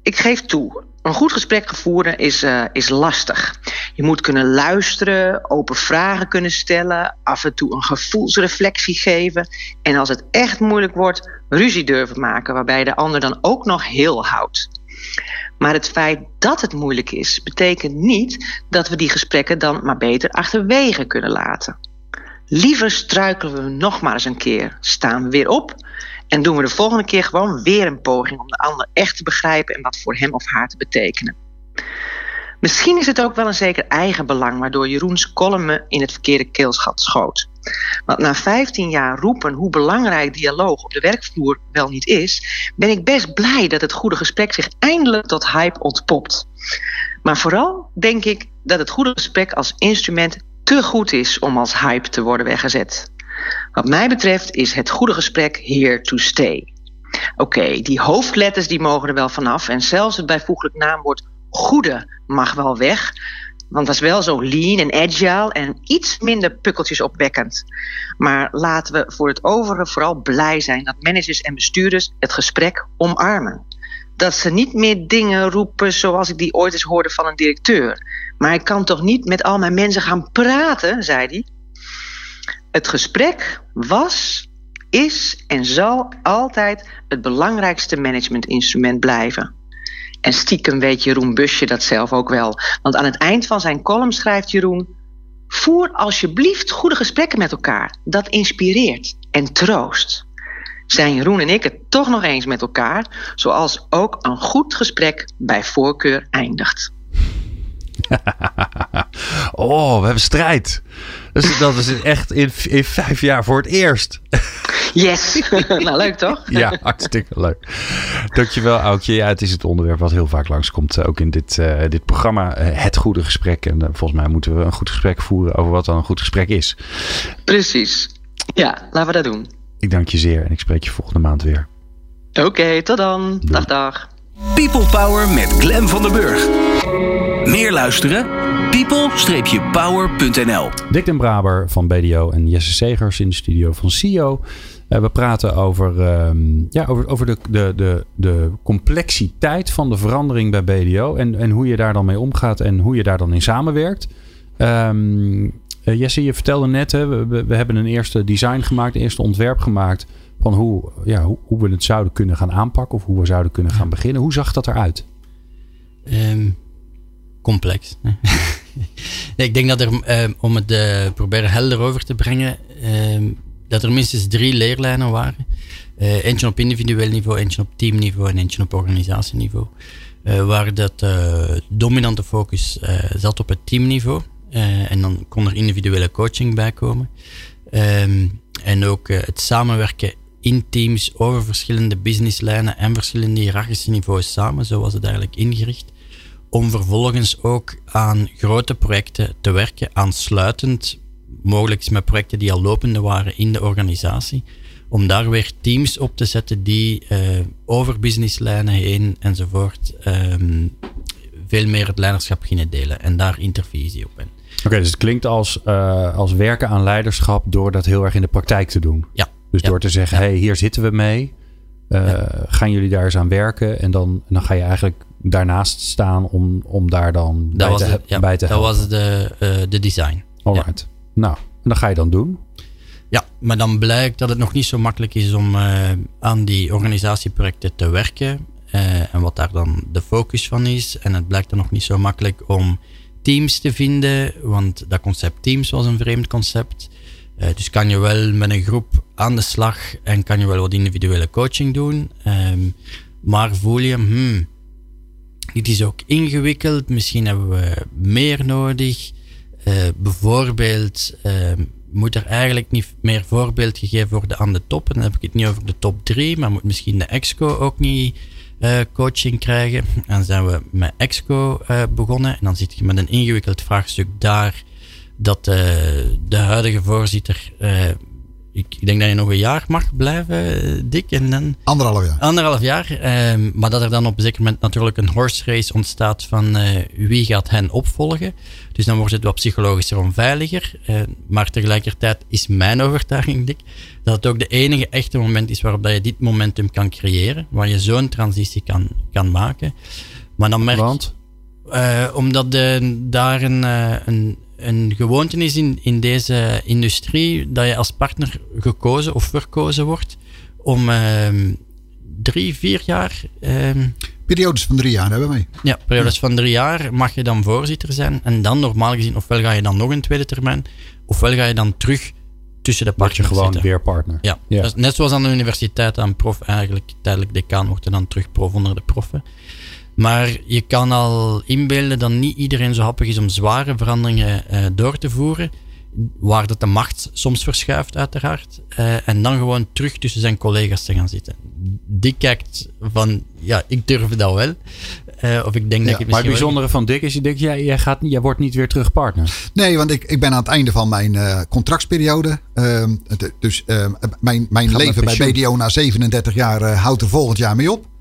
Ik geef toe, een goed gesprek voeren is, uh, is lastig. Je moet kunnen luisteren, open vragen kunnen stellen, af en toe een gevoelsreflectie geven. En als het echt moeilijk wordt, ruzie durven maken, waarbij de ander dan ook nog heel houdt. Maar het feit dat het moeilijk is, betekent niet dat we die gesprekken dan maar beter achterwege kunnen laten. Liever struikelen we nog maar eens een keer, staan we weer op en doen we de volgende keer gewoon weer een poging om de ander echt te begrijpen en wat voor hem of haar te betekenen. Misschien is het ook wel een zeker eigen belang waardoor Jeroens column me in het verkeerde keelschat schoot. Want na 15 jaar roepen hoe belangrijk dialoog op de werkvloer wel niet is, ben ik best blij dat het goede gesprek zich eindelijk tot hype ontpopt. Maar vooral denk ik dat het goede gesprek als instrument te goed is om als hype te worden weggezet. Wat mij betreft is het goede gesprek here to stay. Oké, die hoofdletters die mogen er wel vanaf en zelfs het bijvoeglijk naamwoord goede mag wel weg. Want dat is wel zo lean en agile en iets minder pukkeltjes opwekkend. Maar laten we voor het overige vooral blij zijn dat managers en bestuurders het gesprek omarmen. Dat ze niet meer dingen roepen zoals ik die ooit eens hoorde van een directeur. Maar ik kan toch niet met al mijn mensen gaan praten, zei hij. Het gesprek was, is en zal altijd het belangrijkste managementinstrument blijven. En stiekem weet Jeroen Busje dat zelf ook wel. Want aan het eind van zijn column schrijft Jeroen: Voer alsjeblieft goede gesprekken met elkaar. Dat inspireert en troost. Zijn Jeroen en ik het toch nog eens met elkaar, zoals ook een goed gesprek bij voorkeur eindigt. oh, we hebben strijd. Dus dat is echt in, in vijf jaar voor het eerst. Yes! nou, leuk toch? ja, hartstikke leuk. Dankjewel, Aukje. Ja, het is het onderwerp wat heel vaak langskomt. Eh, ook in dit, uh, dit programma. Uh, het goede gesprek. En volgens mij moeten we een goed gesprek voeren over wat dan een goed gesprek is. Precies. Ja, laten we dat doen. Ik dank je zeer en ik spreek je volgende maand weer. Oké, okay, tot dan. Dag, dag. People Power met Glen van der Burg. Meer luisteren? people-power.nl Dick den Braber van BDO en Jesse Segers in de studio van CEO. Uh, we praten over, uh, ja, over, over de, de, de, de complexiteit van de verandering bij BDO. En, en hoe je daar dan mee omgaat en hoe je daar dan in samenwerkt. Um, uh, Jesse, je vertelde net, hè, we, we hebben een eerste design gemaakt, een eerste ontwerp gemaakt. Van hoe, ja, hoe, hoe we het zouden kunnen gaan aanpakken of hoe we zouden kunnen gaan beginnen. Hoe zag dat eruit? Um, complex. ik denk dat er, uh, om het uh, proberen helder over te brengen, uh, dat er minstens drie leerlijnen waren. Uh, eentje op individueel niveau, eentje op teamniveau en eentje op organisatieniveau. waar dat dominante focus zat op het teamniveau. En dan kon er individuele coaching bij komen. Um, en ook het samenwerken in teams over verschillende businesslijnen en verschillende hiërarchische niveaus samen. Zo was het eigenlijk ingericht om vervolgens ook aan grote projecten te werken, aansluitend mogelijk met projecten die al lopende waren in de organisatie, om daar weer teams op te zetten die uh, over businesslijnen heen enzovoort um, veel meer het leiderschap gingen delen en daar intervisie op hebben. Oké, dus het klinkt als, uh, als werken aan leiderschap door dat heel erg in de praktijk te doen. Ja. Dus ja. door te zeggen, hé, hey, hier zitten we mee. Uh, ja. Gaan jullie daar eens aan werken? En dan, dan ga je eigenlijk daarnaast staan om, om daar dan dat bij, te, het, ja, bij te helpen. Dat was de, uh, de design. Alright. Nou, en dat ga je dan doen? Ja, maar dan blijkt dat het nog niet zo makkelijk is om uh, aan die organisatieprojecten te werken. En wat daar dan de focus van is. En het blijkt dan nog niet zo makkelijk om teams te vinden, want dat concept teams was een vreemd concept. Uh, dus kan je wel met een groep aan de slag en kan je wel wat individuele coaching doen. Um, maar voel je, hmm, dit is ook ingewikkeld, misschien hebben we meer nodig. Uh, bijvoorbeeld uh, moet er eigenlijk niet meer voorbeeld gegeven worden aan de top. En dan heb ik het niet over de top 3, maar moet misschien de exco ook niet coaching krijgen. En zijn we met exco begonnen. En dan zit je met een ingewikkeld vraagstuk daar dat de huidige voorzitter ik, ik, denk dat je nog een jaar mag blijven, Dick. En dan, anderhalf jaar. Anderhalf jaar. Eh, maar dat er dan op een zeker moment natuurlijk een horse race ontstaat van uh, wie gaat hen opvolgen. Dus dan wordt het wat psychologischer onveiliger. Uh, maar tegelijkertijd is mijn overtuiging, Dick, dat het ook de enige echte moment is waarop dat je dit momentum kan creëren. Waar je zo'n transitie kan, kan maken. Maar dan merk Want? omdat de, daar een, een een gewoonte is in, in deze industrie dat je als partner gekozen of verkozen wordt om uh, drie, vier jaar. Uh, periodes van drie jaar hebben wij. Ja, periodes ja. van drie jaar mag je dan voorzitter zijn. En dan normaal gezien, ofwel ga je dan nog een tweede termijn, ofwel ga je dan terug tussen de partners je gewoon zitten. weer partner. Ja, ja. Dus net zoals aan de universiteit aan prof eigenlijk tijdelijk decaan wordt en dan terug prof onder de proffen. Maar je kan al inbeelden dat niet iedereen zo happig is om zware veranderingen uh, door te voeren. Waar dat de macht soms verschuift, uiteraard. Uh, en dan gewoon terug tussen zijn collega's te gaan zitten. Die kijkt van, ja, ik durf dat wel. Uh, of ik denk dat ik het Maar het bijzondere van Dick is, je denkt, jij, jij, gaat, jij wordt niet weer terug partner. Nee, want ik, ik ben aan het einde van mijn uh, contractsperiode. Uh, dus uh, mijn, mijn leven bij BDO na 37 jaar houdt er volgend jaar mee op.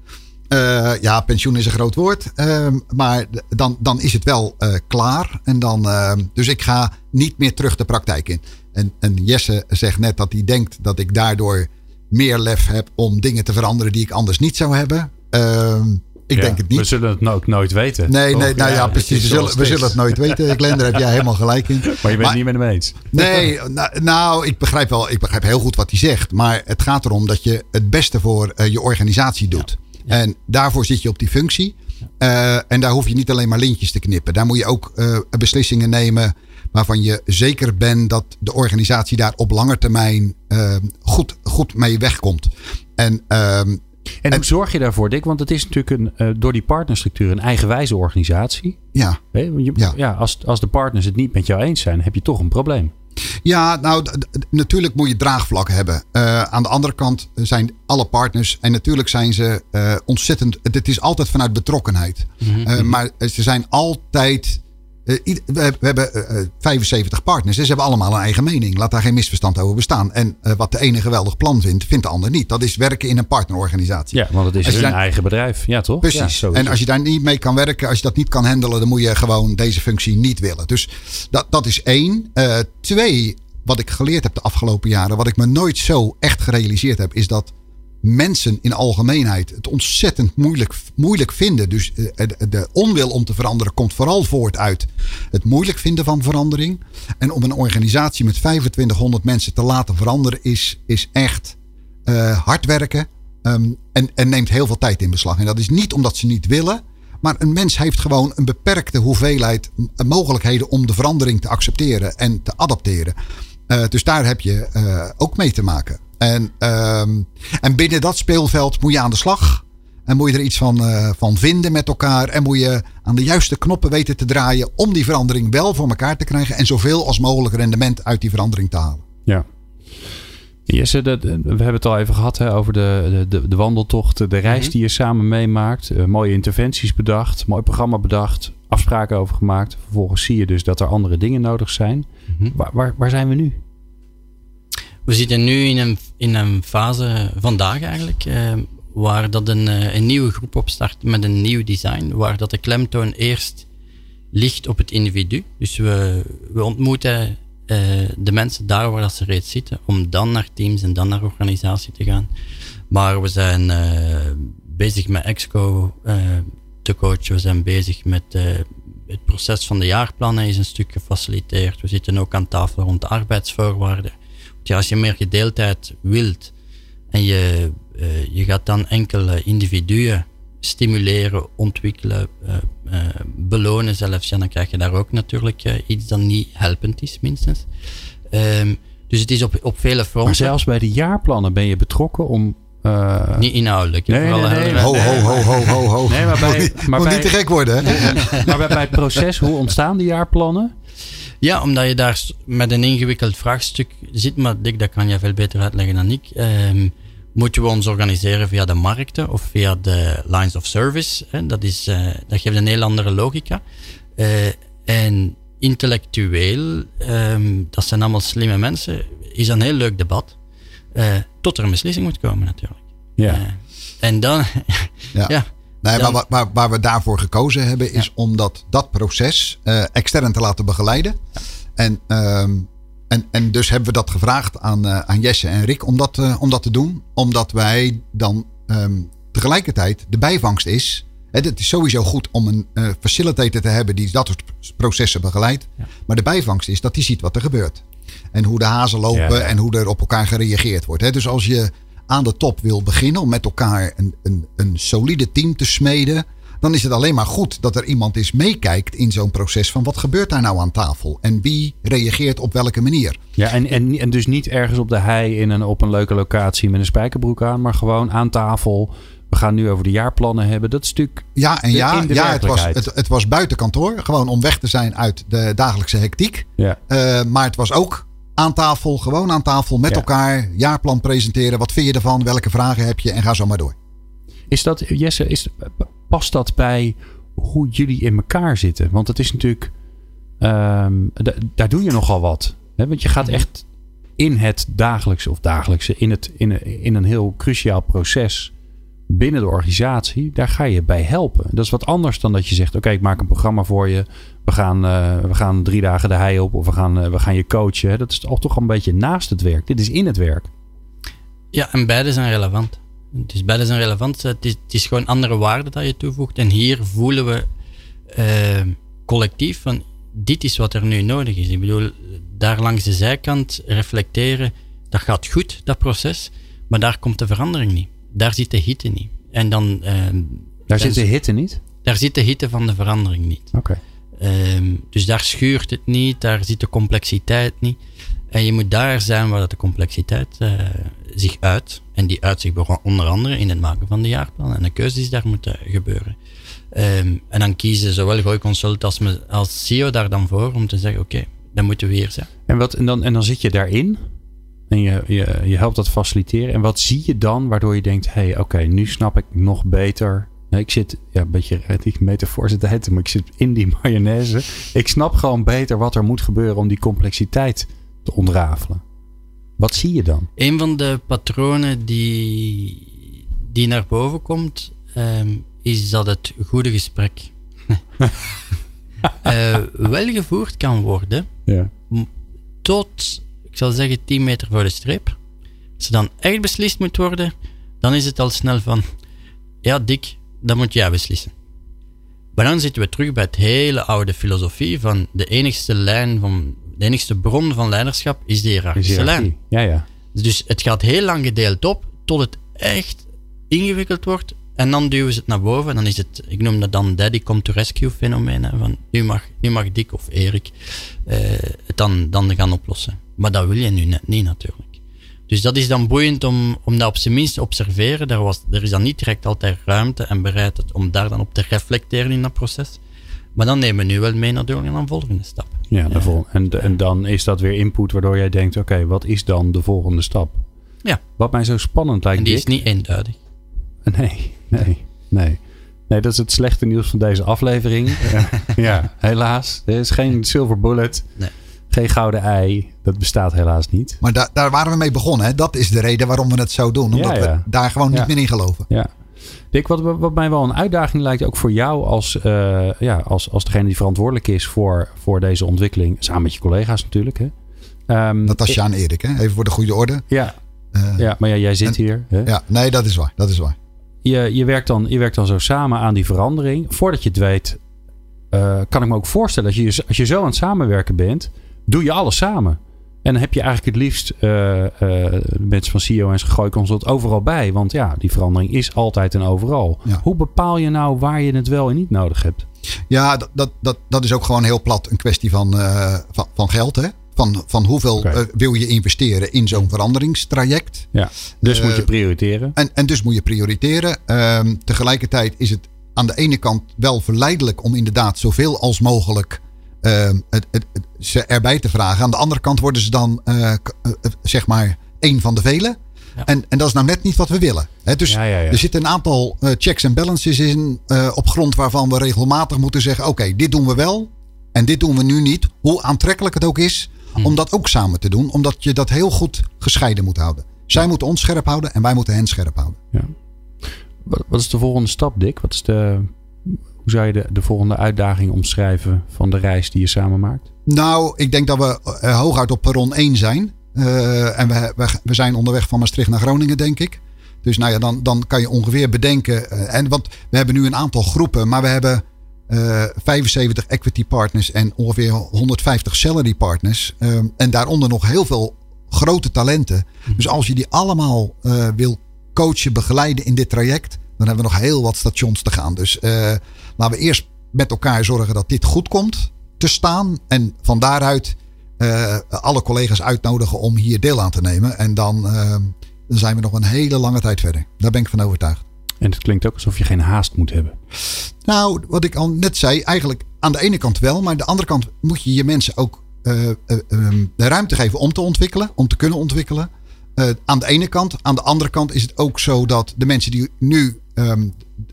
ja, pensioen is een groot woord. Ehm, maar dan, dan is het wel klaar. En dan, ehm, dus ik ga niet meer terug de praktijk in. En, en Jesse zegt net dat hij denkt dat ik daardoor meer lef heb om dingen te veranderen die ik anders niet zou hebben. Ehm, ik denk het niet. We zullen het ook nooit weten. Nee, nee nou ja, precies. We zullen, we zullen, het nooit weten. Glenn, daar heb jij helemaal gelijk in. Maar je bent het niet met hem eens. Nee, nou, nou, ik begrijp wel. Ik begrijp heel goed wat hij zegt. Maar het gaat erom dat je het beste voor uh, je organisatie doet. En daarvoor zit je op die functie. Uh, en daar hoef je niet alleen maar lintjes te knippen. Daar moet je ook uh, beslissingen nemen waarvan je zeker bent dat de organisatie daar op lange termijn uh, goed, goed mee wegkomt. En, uh, en hoe zorg je daarvoor, Dick? Want het is natuurlijk een, door die partnerstructuur een eigenwijze organisatie. Ja. je, ja. ja als, als de partners het niet met jou eens zijn, heb je toch een probleem. Ja, nou, natuurlijk moet je draagvlak hebben. Uh, aan de andere kant zijn alle partners, en natuurlijk zijn ze uh, ontzettend. Het is altijd vanuit betrokkenheid. Mm -hmm. uh, maar ze zijn altijd we, we, hebben uh, eh, 75 eh, partners. Dus ze hebben allemaal een eigen mening. Laat daar geen misverstand over bestaan. En wat de ene geweldig plan vindt, vindt de ander niet. Dat is werken in een partnerorganisatie. Ja, want het is een eigen bedrijf. Ja, toch? Precies. Ja, en als je daar niet mee kan werken, als je dat niet kan handelen, dan moet je gewoon deze functie niet willen. Dus dat, dat is één. twee, wat ik geleerd heb de afgelopen jaren, wat ik me nooit zo echt gerealiseerd heb, is dat mensen in algemeenheid het ontzettend moeilijk, moeilijk vinden. Dus eh, de onwil om te veranderen komt vooral voort uit het moeilijk vinden van verandering. En om een organisatie met 2500 mensen te laten veranderen is, is echt uh, hard werken um, en, en neemt heel veel tijd in beslag. En dat is niet omdat ze niet willen. Maar een mens heeft gewoon een beperkte hoeveelheid mogelijkheden om de verandering te accepteren en te adapteren. Uh, dus daar heb je ook mee te maken. En, um, en binnen dat speelveld moet je aan de slag. En moet je er iets van, uh, van vinden met elkaar. En moet je aan de juiste knoppen weten te draaien om die verandering wel voor elkaar te krijgen. En zoveel als mogelijk rendement uit die verandering te halen. Ja. Jesse, dat, we hebben het al even gehad hè, over de, de, de wandeltocht, de reis mhm. die je samen meemaakt. Uh, mooie interventies bedacht, mooi programma bedacht, afspraken over gemaakt. Vervolgens zie je dus dat er andere dingen nodig zijn. Mm waar, waar, waar zijn we nu? We zitten nu in een, in een fase vandaag eigenlijk, eh, waar dat een, eh, een nieuwe groep opstart met een nieuw design, waar dat de klemtoon eerst ligt op het individu. Dus we, we ontmoeten uh, de mensen daar waar dat ze reeds zitten, om dan naar teams en dan naar organisatie te gaan. Maar we zijn bezig met Exco te coachen, we zijn bezig met het proces van de jaarplannen is een stuk gefaciliteerd. We zitten ook aan tafel rond de arbeidsvoorwaarden ja, als je meer gedeeldheid wilt en je, uh, je gaat dan enkele individuen stimuleren, ontwikkelen, uh, uh, belonen zelfs, ja, dan krijg je daar ook natuurlijk iets dat niet helpend is, minstens. Um, dus het is op, op vele fronten. Maar zelfs bij de jaarplannen ben je betrokken om uh, niet inhoudelijk. Nee, nee, nee, nee, Ho, ho, ho, ho, ho, ho. Nee, maar bij, maar Moet bij, niet te gek worden. Hè? maar bij, bij het proces, hoe ontstaan die jaarplannen? Ja, omdat je daar met een ingewikkeld vraagstuk zit, maar Dick, dat kan je veel beter uitleggen dan ik. Um, moeten we ons organiseren via de markten of via de lines of service? Hè? Dat, is, uh, dat geeft een heel andere logica. Uh, en intellectueel, um, dat zijn allemaal slimme mensen, is een heel leuk debat. Uh, tot er een beslissing moet komen natuurlijk. Ja. en dan, ja. ja Nee, maar waar, we daarvoor gekozen hebben is om dat, dat proces uh, extern te laten begeleiden. En, um, en, en dus hebben we dat gevraagd aan, uh, aan Jesse en Rick om dat, uh, om dat te doen. Omdat wij dan um, tegelijkertijd de bijvangst is. Het is sowieso goed om een facilitator te hebben die dat soort processen begeleidt. Ja. Maar de bijvangst is dat hij ziet wat er gebeurt. En hoe de hazen lopen ja, ja. en hoe er op elkaar gereageerd wordt. Hè. Dus als je aan de top wil beginnen om met elkaar een, een, een solide team te smeden, dan is het alleen maar goed dat er iemand is meekijkt in zo'n proces van wat gebeurt daar nou aan tafel en wie reageert op welke manier. Ja, en, en, en dus niet ergens op de hei in een, op een leuke locatie met een spijkerbroek aan, maar gewoon aan tafel. We gaan nu over de jaarplannen hebben. Dat stuk. Ja, en ja, ja het, was, het, het, was buiten kantoor. Gewoon om weg te zijn uit de dagelijkse hectiek. Ja. Uh, maar het was ook aan tafel, gewoon aan tafel met ja. elkaar, jaarplan presenteren. Wat vind je ervan? Welke vragen heb je? En ga zo maar door. Is dat, Jesse, is, past dat bij hoe jullie in elkaar zitten. Want het is natuurlijk, ehm, da- daar doe je nogal wat. Hè? Want je gaat echt in het dagelijkse of dagelijkse, in, het, in, een- in een heel cruciaal proces binnen de organisatie, daar ga je bij helpen. Dat is wat anders dan dat je zegt: Oké, ik maak een programma voor je. We gaan, eh, we gaan drie dagen de hei op of we gaan, eh, we gaan je coachen. Dat is toch toch een beetje naast het werk. Dit is in het werk. Ja, en beide zijn relevant. Dus beide zijn relevant. Het is, het is gewoon andere waarden dat je toevoegt. En hier voelen we eh, collectief van dit is wat er nu nodig is. Ik bedoel, daar langs de zijkant reflecteren, dat gaat goed, dat proces. Maar daar komt de verandering niet. Daar zit de hitte niet. En dan... eh, Daar zit de hitte niet. Daar zit de hitte van de verandering niet. Oké. Ehm, dus daar schuurt het niet, daar zit de complexiteit niet. En je moet daar zijn waar dat de complexiteit eh, zich uit. En die uit zich begon- onder andere in het maken van de jaarplan en de keuzes die daar moeten gebeuren. Ehm, en dan kiezen zowel Gooi Consult als, me, als CEO daar dan voor om te zeggen: oké, dan moeten we hier zijn. En, wat, en, dan, en dan zit je daarin. En je, je, je helpt dat faciliteren. En wat zie je dan waardoor je denkt: hé, hey, oké, nu snap ik nog beter. Nee, ik zit, ja, een beetje die metafoor zit uit, maar ik zit in die mayonaise. Ik snap gewoon beter wat er moet gebeuren om die complexiteit te ontrafelen. Wat zie je dan? Een van de patronen die, die naar boven komt, ehm, is dat het goede gesprek eh, wel gevoerd kan worden Ja. tot, ik zal zeggen, 10 meter voor de streep. Als er dan echt beslist moet worden, dan is het al snel van, ja Dick, dan moet jij beslissen. Maar dan zitten we terug bij het hele oude filosofie van de enigste lijn van, de enigste bron van leiderschap is de hiërarchische lijn. Ja, ja. Dus het gaat heel lang gedeeld op tot het echt ingewikkeld wordt. En dan duwen ze het naar boven. En dan is het, ik noem dat dan daddy come to rescue fenomeen. Van nu mag, nu mag Dick of Erik eh, het dan, dan gaan oplossen. Maar dat wil je nu net niet natuurlijk. Dus dat is dan boeiend om, om dat op zijn minst te observeren. Er, was, er is dan niet direct altijd ruimte en bereidheid om daar dan op te reflecteren in dat proces. Maar dan nemen we nu wel mee natuurlijk naar een volgende stap. ja de vol- en, en dan is dat weer input waardoor jij denkt: oké, wat is dan de volgende stap? Ja. Wat mij zo spannend lijkt, En die is niet eenduidig. Nee, nee, nee. Nee, dat is het slechte nieuws van deze aflevering. Ja, helaas. Er is geen silver bullet. Nee. Geen gouden ei. Dat bestaat helaas niet. Maar daar daar waren we mee begonnen. Hè? Dat is de reden waarom we het zo doen. Omdat Ja, ja. we daar gewoon niet Ja. meer in geloven. Ja. Dick, wat, wat mij wel een uitdaging lijkt, ook voor jou als, eh, ja, als, als degene die verantwoordelijk is voor, voor deze ontwikkeling. Samen met je collega's natuurlijk. Hè? Ehm, Dat was Sjaan Erik. Hè? Even voor de goede orde. Ja, Eh, ja, maar ja, jij zit en- hier. Hè? ja, nee, dat is waar. Dat is waar. je, je, werkt dan, je werkt dan zo samen aan die verandering. Voordat je het weet, eh, kan ik me ook voorstellen, als je, als je zo aan het samenwerken bent, doe je alles samen. En dan heb je eigenlijk het liefst eh, eh, mensen van CEO en Gooi Consult overal bij. Want ja, die verandering is altijd en overal. Ja. Hoe bepaal je nou waar je het wel en niet nodig hebt? Ja, dat, dat, dat, dat is ook gewoon heel plat een kwestie van, eh, van, van geld. Hè? Van, van hoeveel wil je investeren in zo'n veranderingstraject. Ja. Dus moet je prioriteren. En, en dus moet je prioriteren. Ehm, tegelijkertijd is het aan de ene kant wel verleidelijk om inderdaad zoveel als mogelijk het, het, het- ze erbij te vragen. Aan de andere kant worden ze dan eh, eh, eh, zeg maar één van de velen. Ja. En, en dat is nou net niet wat we willen. Dus Ja, ja, ja. er zitten een aantal checks en balances in op grond waarvan we regelmatig moeten zeggen: oké, dit doen we wel en dit doen we nu niet. Hoe aantrekkelijk het ook is Hm. om dat ook samen te doen, omdat je dat heel goed gescheiden moet houden. Zij moeten ons scherp houden en wij moeten hen scherp houden. Wat, wat is de volgende stap, Dick? Wat is de, hoe zou je de, de volgende uitdaging omschrijven van de reis die je samen maakt? Nou, ik denk dat we eh, hooguit op perron 1 zijn. Eh, en we, we, we zijn onderweg van Maastricht naar Groningen, denk ik. Dus nou ja, dan, dan kan je ongeveer bedenken. eh, en want we hebben nu een aantal groepen, maar we hebben eh 75 equity partners en ongeveer 150 salary partners. Eh, en daaronder nog heel veel grote talenten. Dus als je die allemaal wil coachen, begeleiden in dit traject, dan hebben we nog heel wat stations te gaan. Dus laten we eerst met elkaar zorgen dat dit goed komt te staan. En van daaruit eh, alle collega's uitnodigen om hier deel aan te nemen. En dan, eh, dan zijn we nog een hele lange tijd verder. Daar ben ik van overtuigd. En het klinkt ook alsof je geen haast moet hebben. Nou, wat ik al net zei, eigenlijk aan de ene kant wel. Maar aan de andere kant moet je je mensen ook eh, eh, ehm, de ruimte geven om te ontwikkelen. Om te kunnen ontwikkelen. Aan de ene kant. Aan de andere kant is het ook zo dat de mensen die nu ehm,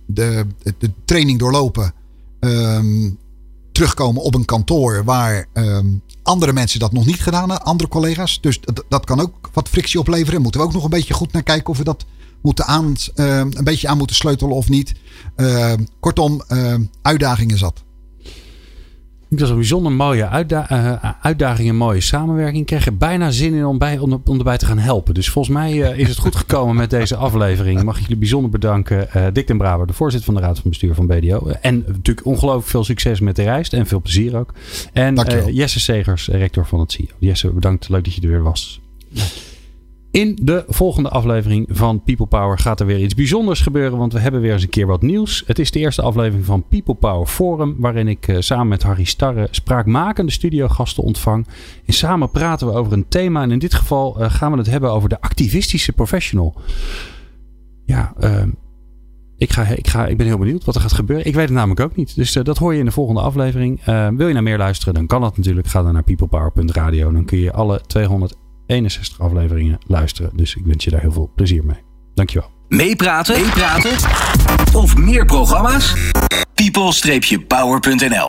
de, de training doorlopen. ehm, terugkomen op een kantoor waar ehm, andere mensen dat nog niet gedaan hebben, andere collega's. Dus dat, kan ook wat frictie opleveren. Moeten we ook nog een beetje goed naar kijken of we dat moeten aan, een beetje aan moeten sleutelen of niet. Kortom, uitdagingen zat. Ik was een bijzonder mooie uitda uh, uitdaging en mooie samenwerking. Ik kreeg er bijna zin in om, bij, om, om erbij te gaan helpen. Dus volgens mij uh, is het goed gekomen met deze aflevering. Mag ik jullie bijzonder bedanken. Uh, Dick den Braber, de voorzitter van de Raad van Bestuur van BDO. En natuurlijk ongelooflijk veel succes met de reis. En veel plezier ook. En Jesse Segers, rector van het CIO. Jesse, bedankt. Leuk dat je er weer was. In de volgende aflevering van People Power gaat er weer iets bijzonders gebeuren, want we hebben weer eens een keer wat nieuws. Het is de eerste aflevering van People Power Forum, waarin ik uh, samen met Harry Starre spraakmakende studiogasten ontvang. En samen praten we over een thema en in dit geval uh, gaan we het hebben over de activistische professional. Ja, uh, ik, ga, ik, ga, ik ben heel benieuwd wat er gaat gebeuren. Ik weet het namelijk ook niet. Dus uh, dat hoor je in de volgende aflevering. Uh, wil je naar meer luisteren, dan kan dat natuurlijk. Ga dan naar peoplepower.radio. Dan kun je alle 200 61 afleveringen luisteren. Dus ik wens je daar heel veel plezier mee. Dankjewel. Meepraten? Meepraten? Of meer programma's? people-power.nl